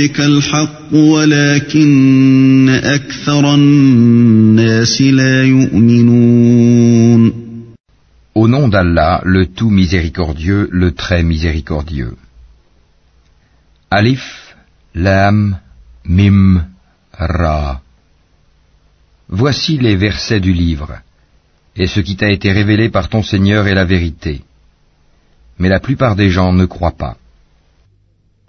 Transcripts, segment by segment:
ربك الحق ولكن أكثر الناس لا يؤمنون Au nom d'Allah, le tout miséricordieux, le très miséricordieux. Alif, Lam, Mim, Ra. Voici les versets du livre, et ce qui t'a été révélé par ton Seigneur est la vérité. Mais la plupart des gens ne croient pas.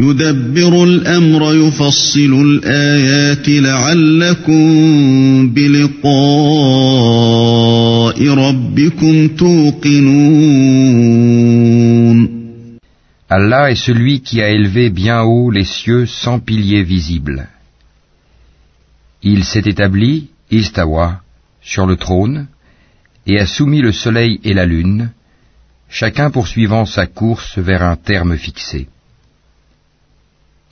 يدبر الأمر يفصل الآيات لعلكم بلقاء ربكم توقنون Allah est celui qui a élevé bien haut les cieux sans piliers visibles. Il s'est établi, Istawa, sur le trône, et a soumis le soleil et la lune, chacun poursuivant sa course vers un terme fixé.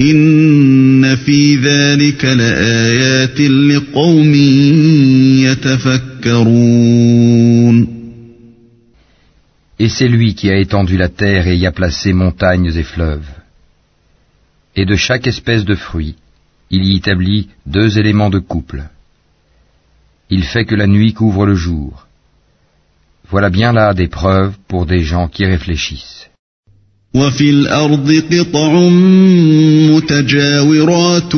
إن في ذلك لآيات لقوم يتفكرون Et c'est lui qui a étendu la terre et y a placé montagnes et fleuves. Et de chaque espèce de fruit, il y établit deux éléments de couple. Il fait que la nuit couvre le jour. Voilà bien là des preuves pour des gens qui réfléchissent. وفي الأرض قطع متجاورات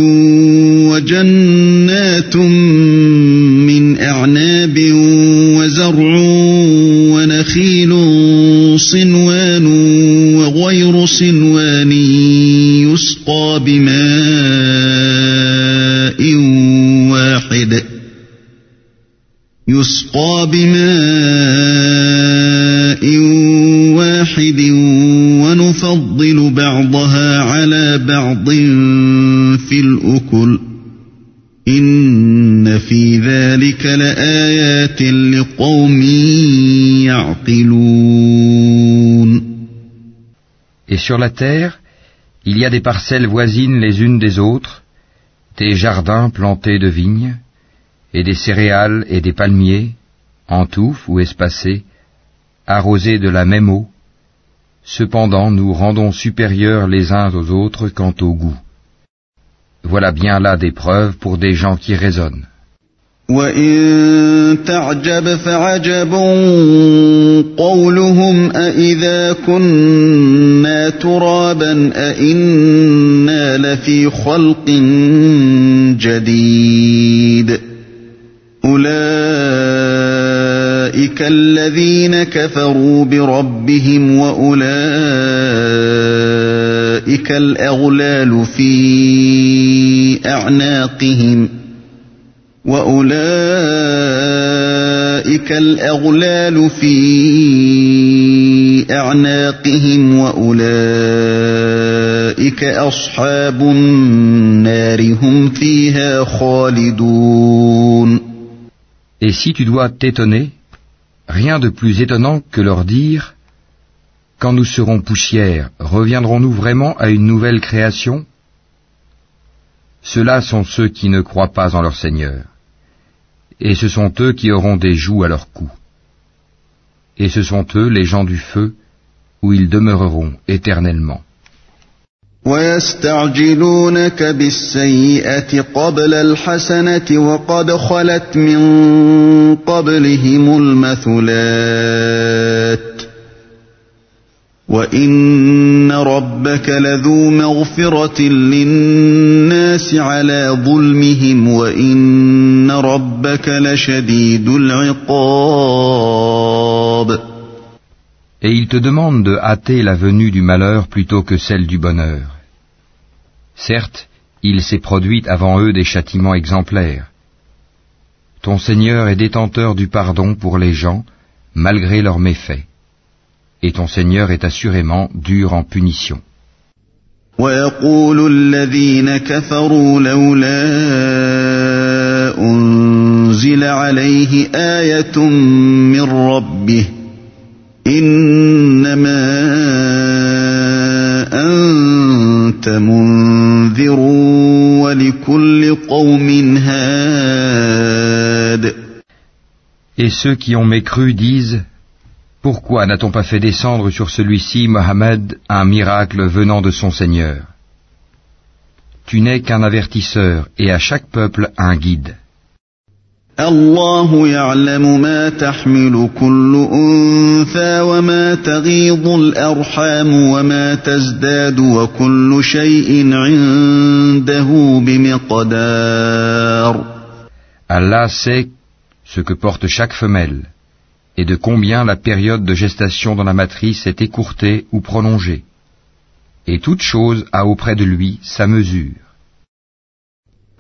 وجنات من أعناب وزرع ونخيل صنوان وغير صنوان يسقى بماء واحد. يسقى بماء ونفضل بعضها على بعض في الأكل إن في ذلك لآيات لقوم يعقلون Et sur la terre, il y a des parcelles voisines les unes des autres, des jardins plantés de vignes, et des céréales et des palmiers, en touffes ou espacés, arrosés de la même eau. Cependant, nous rendons supérieurs les uns aux autres quant au goût. Voilà bien là des preuves pour des gens qui raisonnent. وإن تعجب فعجب قولهم أإذا كنا ترابا أإنا لفي خلق جديد أولئك الذين كفروا بربهم وأولئك الأغلال في أعناقهم وأولئك الأغلال في أعناقهم وأولئك أصحاب النار هم فيها خالدون. Et si tu dois t'étonner, rien de plus étonnant que leur dire Quand nous serons poussière, reviendrons-nous vraiment à une nouvelle création? Ceux-là sont ceux qui ne croient pas en leur Seigneur, et ce sont eux qui auront des joues à leur cou. Et ce sont eux les gens du feu, où ils demeureront éternellement. ويستعجلونك بالسيئة قبل الحسنة وقد خلت من قبلهم المثلات وإن ربك لذو مغفرة للناس على ظلمهم وإن ربك لشديد العقاب Et ils te demandent de hâter la venue du malheur plutôt que celle du bonheur. Certes, il s'est produit avant eux des châtiments exemplaires. Ton Seigneur est détenteur du pardon pour les gens, malgré leurs méfaits. Et ton Seigneur est assurément dur en punition. Et ceux qui ont mécru disent Pourquoi n'a-t-on pas fait descendre sur celui-ci, Mohammed, un miracle venant de son Seigneur? Tu n'es qu'un avertisseur et à chaque peuple un guide. الله يعلم ما تحمل كل أنثى وما تغيض الأرحام وما تزداد وكل شيء عنده بمقدار Allah sait ce que porte chaque femelle et de combien la période de gestation dans la matrice est écourtée ou prolongée. Et toute chose a auprès de lui sa mesure.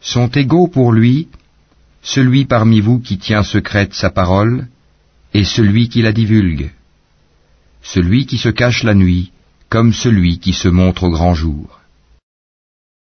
Sont égaux pour lui celui parmi vous qui tient secrète sa parole et celui qui la divulgue, celui qui se cache la nuit comme celui qui se montre au grand jour.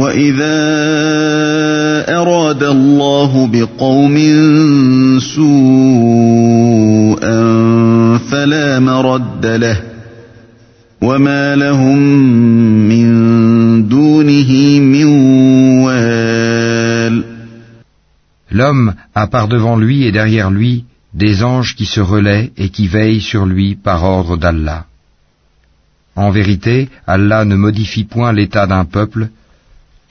واذا اراد الله بقوم سوءا L'homme a par devant lui et derrière lui des anges qui se relaient et qui veillent sur lui par ordre d'Allah. En vérité, Allah ne modifie point l'état d'un peuple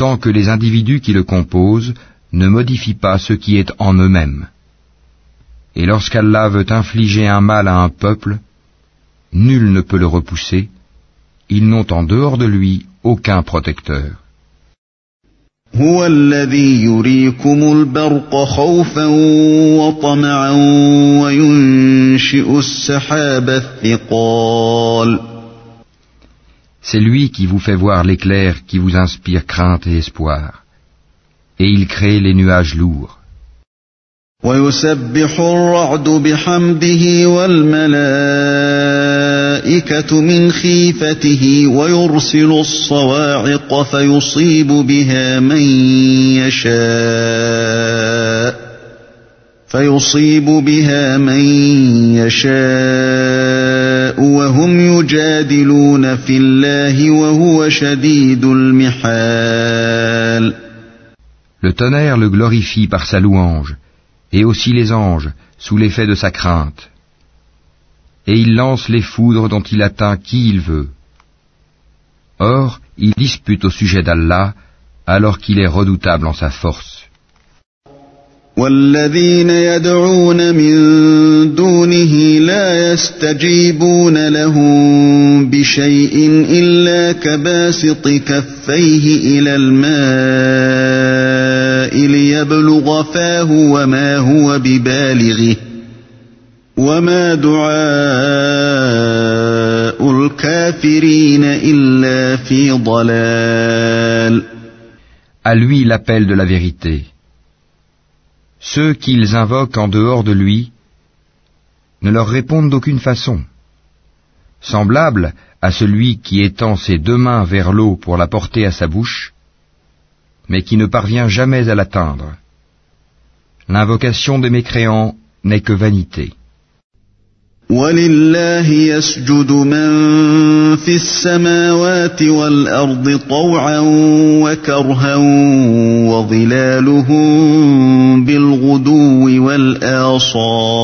tant que les individus qui le composent ne modifient pas ce qui est en eux-mêmes. Et lorsqu'Allah veut infliger un mal à un peuple, nul ne peut le repousser, ils n'ont en dehors de lui aucun protecteur. C'est lui qui vous fait voir l'éclair qui vous inspire crainte et espoir. Et il crée les nuages lourds. ويسبح الرعد بحمده والملائكة من خيفته ويرسل الصواعق فيصيب بها من يشاء فيصيب بها من يشاء وهم يجادلون في الله وهو شديد المحال Le tonnerre le glorifie par sa louange et aussi les anges, sous l'effet de sa crainte. Et il lance les foudres dont il atteint qui il veut. Or, il dispute au sujet d'Allah, alors qu'il est redoutable en sa force. والذين يدعون من دونه لا يستجيبون لهم بشيء إلا كباسط كفيه إلى الماء ليبلغ فاه وما هو ببالغه وما دعاء الكافرين إلا في ضلال À lui l'appel de la vérité. Ceux qu'ils invoquent en dehors de lui ne leur répondent d'aucune façon. Semblable à celui qui étend ses deux mains vers l'eau pour la porter à sa bouche, mais qui ne parvient jamais à l'atteindre. L'invocation des mécréants n'est que vanité. ولله يسجد من في السماوات والأرض طوعا وكرها وظلالهم بالغدو والآصال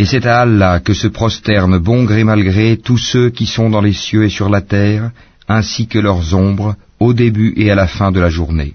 Et c'est à Allah que se prosternent bon gré mal gré tous ceux qui sont dans les cieux et sur la terre, ainsi que leurs ombres, au début et à la fin de la journée.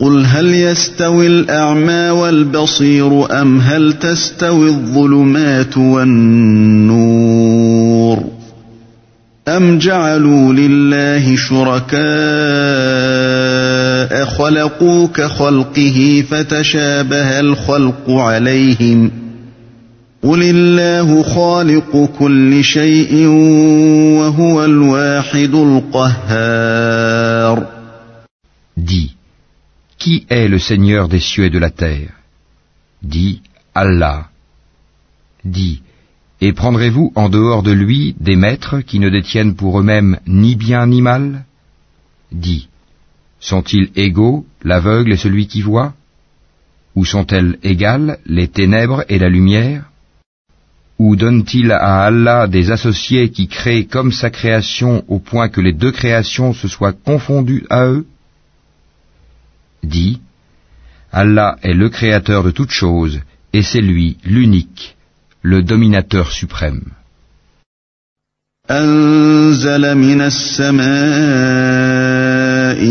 قل هل يستوي الأعمى والبصير أم هل تستوي الظلمات والنور أم جعلوا لله شركاء خلقوا كخلقه فتشابه الخلق عليهم قل الله خالق كل شيء وهو الواحد القهار. Qui est le Seigneur des cieux et de la terre? Dit Allah. Dit Et prendrez-vous en dehors de lui des maîtres qui ne détiennent pour eux-mêmes ni bien ni mal? Dit Sont-ils égaux, l'aveugle et celui qui voit? Ou sont-elles égales, les ténèbres et la lumière? Ou donne-t-il à Allah des associés qui créent comme sa création au point que les deux créations se soient confondues à eux? Dit Allah est le créateur de toutes choses et c'est lui l'unique, le dominateur suprême. أنزل من السماء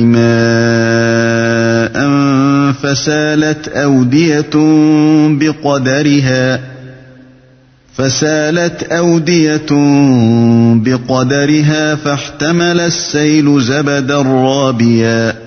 ماء فسالت أودية بقدرها فسالت أودية بقدرها فاحتمل السيل زبدا رابيا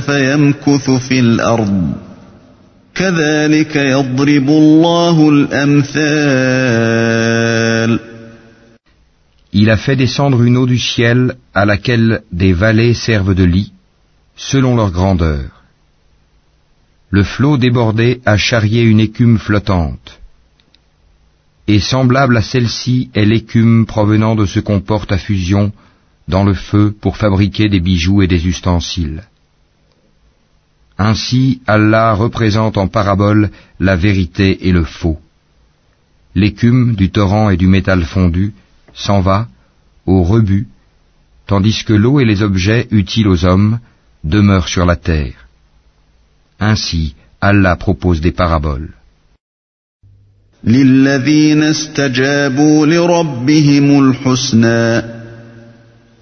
فيمكث في الأرض كذلك يضرب الله الأمثال Il a fait descendre une eau du ciel à laquelle des vallées servent de lit, selon leur grandeur. Le flot débordé a charrié une écume flottante. Et semblable à celle-ci est l'écume provenant de ce qu'on porte à fusion dans le feu pour fabriquer des bijoux et des ustensiles. Ainsi Allah représente en parabole la vérité et le faux. L'écume du torrent et du métal fondu s'en va au rebut, tandis que l'eau et les objets utiles aux hommes demeurent sur la terre. Ainsi, Allah propose des paraboles.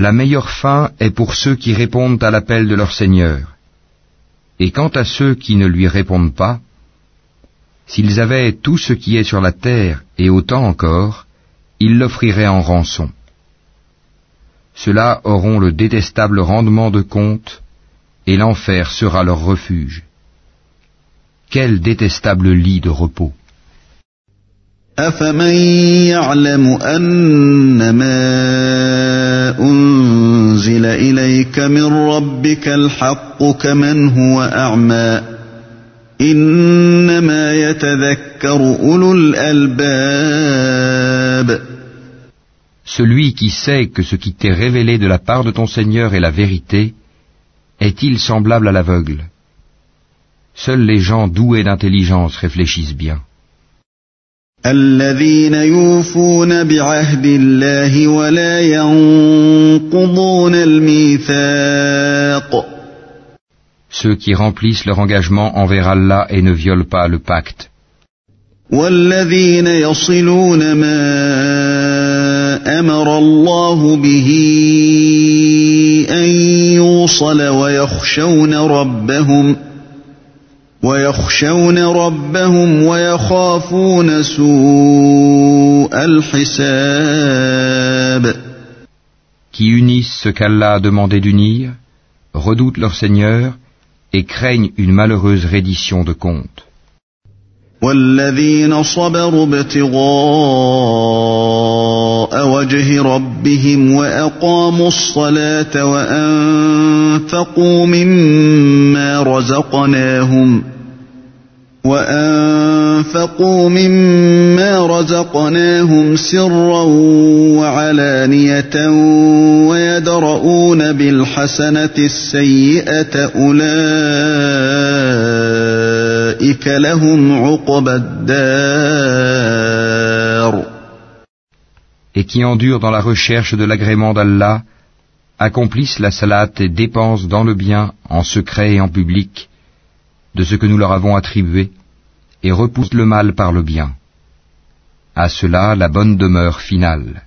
La meilleure fin est pour ceux qui répondent à l'appel de leur Seigneur. Et quant à ceux qui ne lui répondent pas, s'ils avaient tout ce qui est sur la terre et autant encore, ils l'offriraient en rançon. Ceux-là auront le détestable rendement de compte, et l'enfer sera leur refuge. Quel détestable lit de repos. أفمن يعلم أنما أنزل إليك من ربك الحق كمن هو أعمى إنما يتذكر أولو الألباب Celui qui sait que ce qui t'est révélé de la part de ton Seigneur est la vérité, est-il semblable à l'aveugle Seuls les gens doués d'intelligence réfléchissent bien. الذين يوفون بعهد الله ولا ينقضون الميثاق Ceux qui remplissent leur engagement envers Allah et ne violent pas le pacte. والذين يصلون ما أمر الله به أن يوصل ويخشون ربهم ويخشون ربهم ويخافون سوء الحساب Qui unissent ce qu'Allah a demandé d'unir, redoutent leur Seigneur et craignent une malheureuse reddition de compte. والذين صبروا ابتغاء وجه ربهم وأقاموا الصلاة وأنفقوا مما رزقناهم وأنفقوا مما رزقناهم سرا وعلانية ويدرؤون بالحسنة السيئة أولئك لهم عقبى الدار Et qui endurent dans la recherche de l'agrément d'Allah, accomplissent la salat et dépensent dans le bien, en secret et en public, de ce que nous leur avons attribué, et repoussent le mal par le bien. À cela la bonne demeure finale.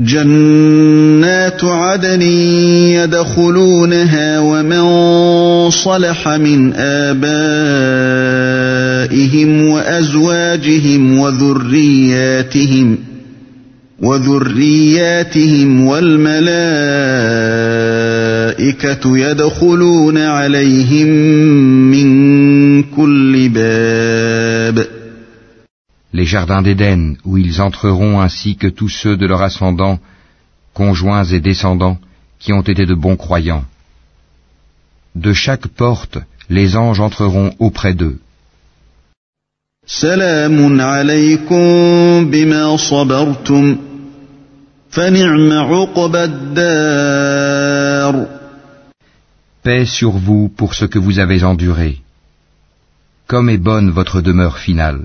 جنات عدن يدخلونها ومن صلح من آبائهم وأزواجهم وذرياتهم وذرياتهم والملائكة يدخلون عليهم من كل les jardins d'Éden, où ils entreront ainsi que tous ceux de leurs ascendants, conjoints et descendants, qui ont été de bons croyants. De chaque porte, les anges entreront auprès d'eux. Paix sur vous pour ce que vous avez enduré. Comme est bonne votre demeure finale.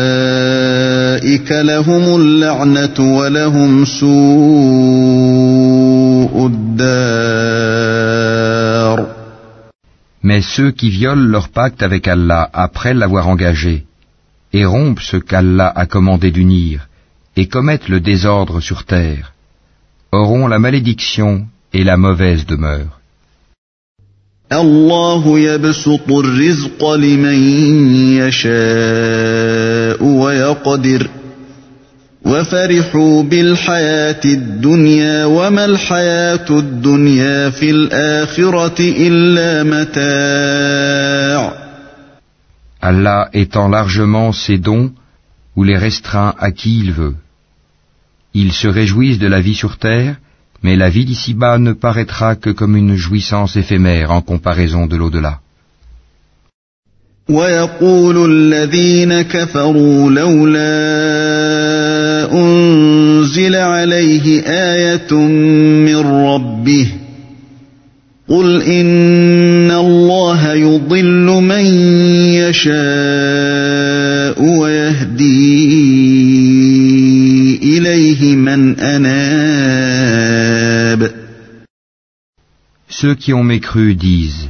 لهم اللعنه ولهم سوء الدار Mais ceux qui violent leur pacte avec Allah après l'avoir engagé, et rompent ce qu'Allah a commandé d'unir, et commettent le désordre sur terre, auront la malédiction et la mauvaise demeure. الله يبسط الرزق لمن يشاء ويقدر وفرحوا بالحياة الدنيا وما الحياة الدنيا في الآخرة إلا متاع Allah étend largement ses dons ou les restreint à qui il veut. Ils se réjouissent de la vie sur terre, mais la vie d'ici-bas ne paraîtra que comme une jouissance éphémère en comparaison de l'au-delà. ويقول الذين كفروا لولا أنزل آية من ربه قل إن الله يضل من يشاء ويهدي Ceux qui ont mécru disent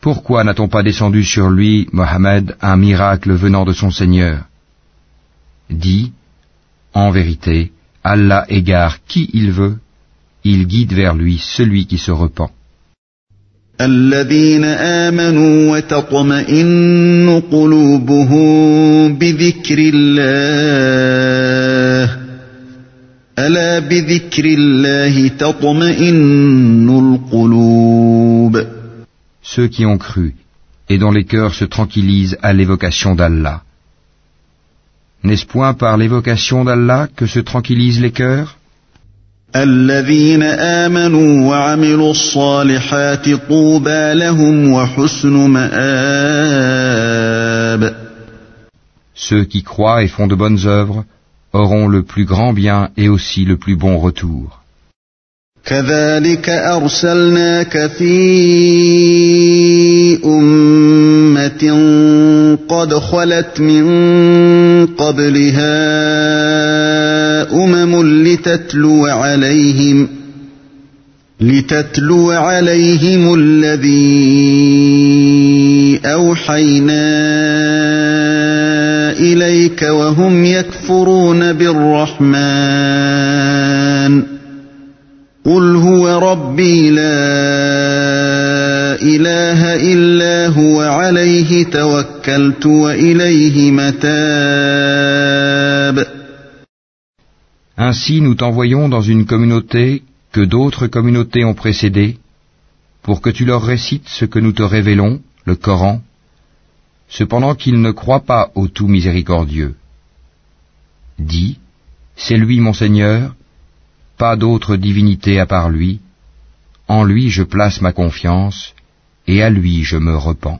Pourquoi n'a-t-on pas descendu sur lui, Mohammed, un miracle venant de son Seigneur Dis, en vérité, Allah égare qui il veut, il guide vers lui celui qui se repent. الذين آمنوا وتطمئن قلوبهم بذكر الله ألا بذكر الله تطمئن القلوب Ceux qui ont cru et dont les cœurs se tranquillisent à l'évocation d'Allah. N'est-ce point par l'évocation d'Allah que se tranquillisent les cœurs الذين آمنوا وعملوا الصالحات طوبى لهم وحسن مآب Ceux qui croient et font de bonnes œuvres auront le plus grand bien et aussi le plus bon retour. كذلك أرسلناك في أمة قد خلت من قبلها أمم لتتلو عليهم لتتلو عليهم الذي أوحينا إليك وهم يكفرون بالرحمن. قل هو ربي لا إله إلا هو عليه توكلت وإليه متاب. Ainsi nous t'envoyons dans une communauté que d'autres communautés ont précédé, pour que tu leur récites ce que nous te révélons, le Coran, cependant qu'ils ne croient pas au tout miséricordieux. Dis, c'est lui mon Seigneur, pas d'autre divinité à part lui, en lui je place ma confiance, et à lui je me repens.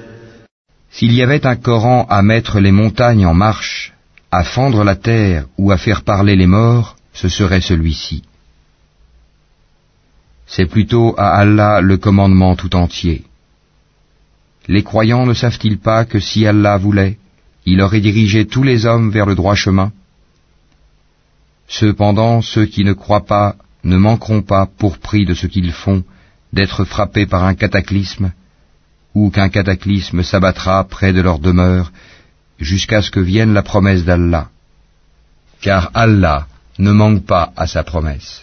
S'il y avait un Coran à mettre les montagnes en marche, à fendre la terre ou à faire parler les morts, ce serait celui-ci. C'est plutôt à Allah le commandement tout entier. Les croyants ne savent-ils pas que si Allah voulait, il aurait dirigé tous les hommes vers le droit chemin? Cependant, ceux qui ne croient pas ne manqueront pas, pour prix de ce qu'ils font, d'être frappés par un cataclysme, ou qu'un cataclysme s'abattra près de leur demeure, jusqu'à ce que vienne la promesse d'Allah. Car Allah ne manque pas à sa promesse.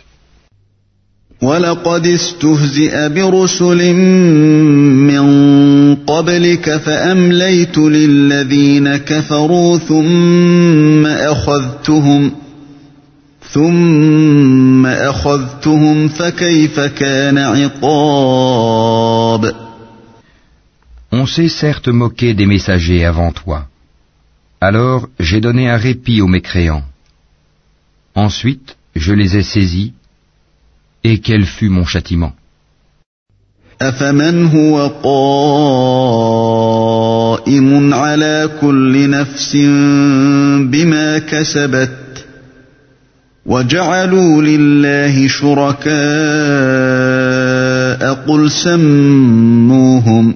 ولقد استهزئ برسل من قبلك فأمليت للذين كفروا ثم أخذتهم ثم أخذتهم فكيف كان عقاب On s'est certes moqué des messagers avant toi. Alors j'ai donné un répit aux mécréants. Ensuite, je les ai saisis, et quel fut mon châtiment أفمن هو قائم على كل نفس بما كسبت وجعلوا لله شركاء قل سموهم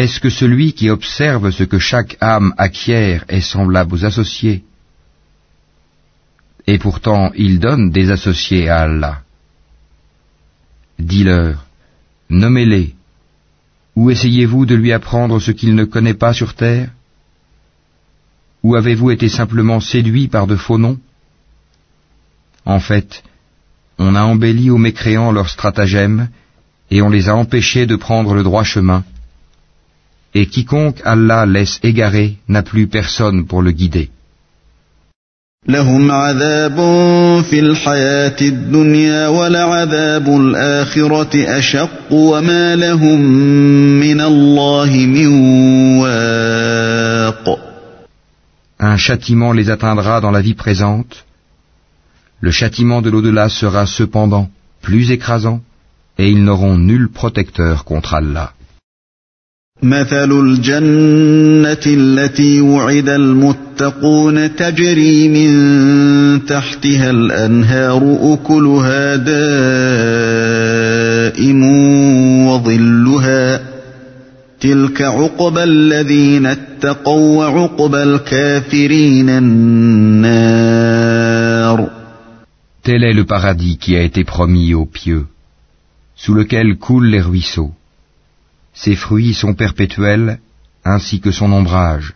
Est-ce que celui qui observe ce que chaque âme acquiert est semblable aux associés Et pourtant il donne des associés à Allah. Dis-leur, nommez-les, ou essayez-vous de lui apprendre ce qu'il ne connaît pas sur terre Ou avez-vous été simplement séduit par de faux noms En fait, on a embelli aux mécréants leurs stratagèmes et on les a empêchés de prendre le droit chemin Et quiconque Allah laisse égarer n'a plus personne pour le guider. لهم عذاب في الحياة الدنيا ولعذاب الآخرة أشق وما لهم من الله من واق Un châtiment les atteindra dans la vie présente. Le châtiment de l'au-delà sera cependant plus écrasant et ils n'auront nul protecteur contre Allah. مثل الجنة التي وعد المتقون تجري من تحتها الأنهار أكلها دائم وظلها تلك عقبى الذين اتقوا وعقبى الكافرين النار Tel est le paradis qui a été promis aux pieux, sous lequel coulent les ruisseaux. Ses fruits sont perpétuels, ainsi que son ombrage.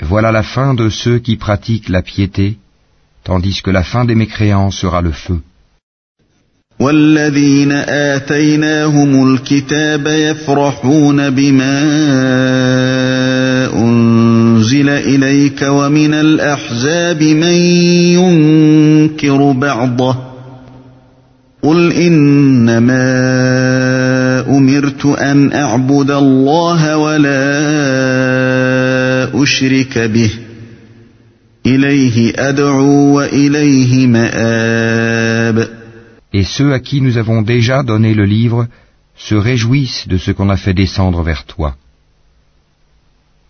Voilà la fin de ceux qui pratiquent la piété, tandis que la fin des mécréants sera le feu. والذين آتيناهم الكتاب يفرحون بما أنزل إليك ومن الأحزاب من ينكر بعضه قل إنما أمرت أن أعبد الله ولا أشرك به إليه أدعو وإليه مآب Et ceux à qui nous avons déjà donné le livre se réjouissent de ce qu'on a fait descendre vers toi.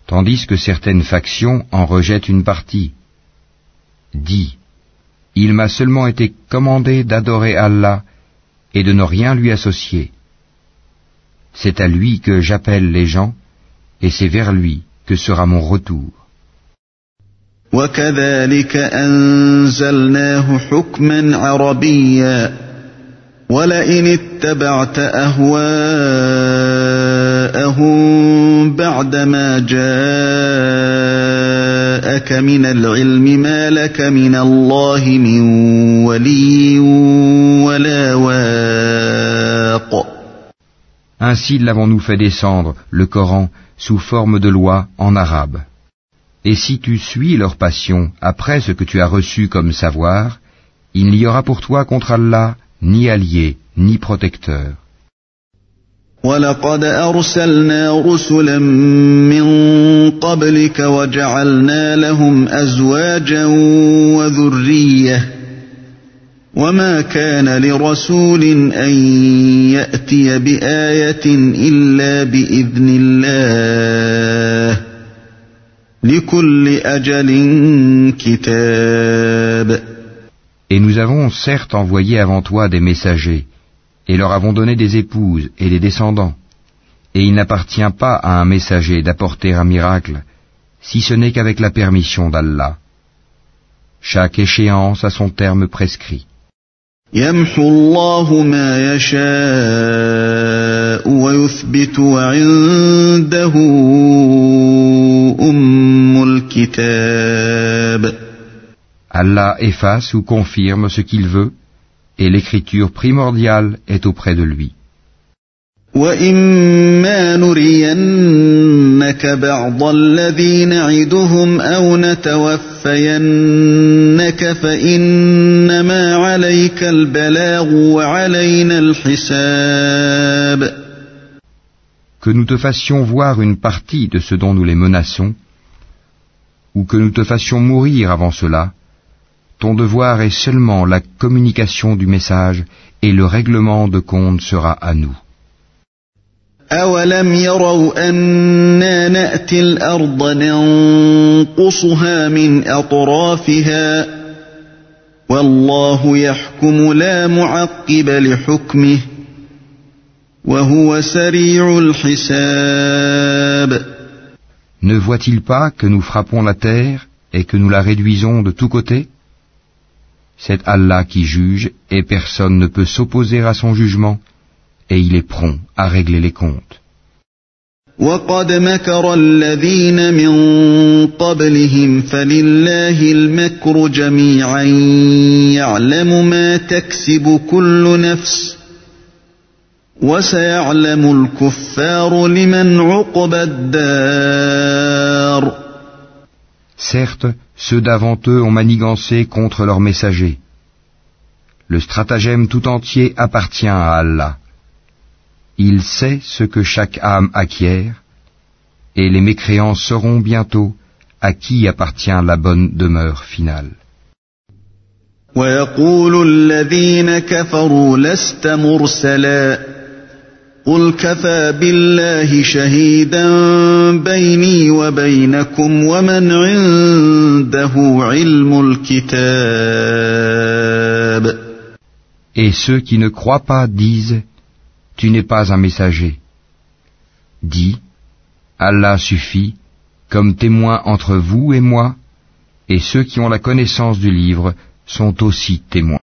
Tandis que certaines factions en rejettent une partie. Dis, il m'a seulement été commandé d'adorer Allah et de ne rien lui associer. c'est à lui que j'appelle les gens, et c'est vers lui que sera mon retour. وكذلك انزلناه حكما عربيا ولئن اتبعت اهواءهم بعد ما جاءك من العلم ما لك من الله من ولي ولا واد Ainsi l'avons-nous fait descendre, le Coran, sous forme de loi en arabe. Et si tu suis leur passion après ce que tu as reçu comme savoir, il n'y aura pour toi contre Allah ni allié, ni protecteur. ولقد أرسلنا رسلا من قبلك وجعلنا لهم أزواجا وذرية وما كان لرسول أن يأتي بآية إلا بإذن الله لكل أجل كتاب Et nous avons certes envoyé avant toi des messagers, et leur avons donné des épouses et des descendants. Et il n'appartient pas à un messager d'apporter un miracle, si ce n'est qu'avec la permission d'Allah. Chaque échéance a son terme prescrit. Allah efface ou confirme ce qu'il veut, et l'écriture primordiale est auprès de lui. Que nous te fassions voir une partie de ce dont nous les menaçons, ou que nous te fassions mourir avant cela, ton devoir est seulement la communication du message et le règlement de compte sera à nous. أولم يروا أنا نأتي الأرض ننقصها من أطرافها والله يحكم لا معقب لحكمه وهو سريع الحساب Ne voit-il pas que nous frappons la terre et que nous la réduisons de tous côtés C'est Allah qui juge et personne ne peut s'opposer à son jugement et il est prompt à régler les comptes. وقد مكر الذين من قبلهم فلله المكر جميعا يعلم ما تكسب كل نفس وسيعلم الكفار لمن عقبى الدار Certes, ceux d'avant eux ont manigancé contre leurs messagers. Le stratagème tout entier appartient à Allah. Il sait ce que chaque âme acquiert, et les mécréants sauront bientôt à qui appartient la bonne demeure finale. ويقول الذين كفروا لست مرسلا قل كفى بالله شهيدا بيني وبينكم ومن عنده علم الكتاب Et ceux qui ne croient pas disent, tu n'es pas un messager. Dis, Allah suffit comme témoin entre vous et moi, et ceux qui ont la connaissance du livre sont aussi témoins.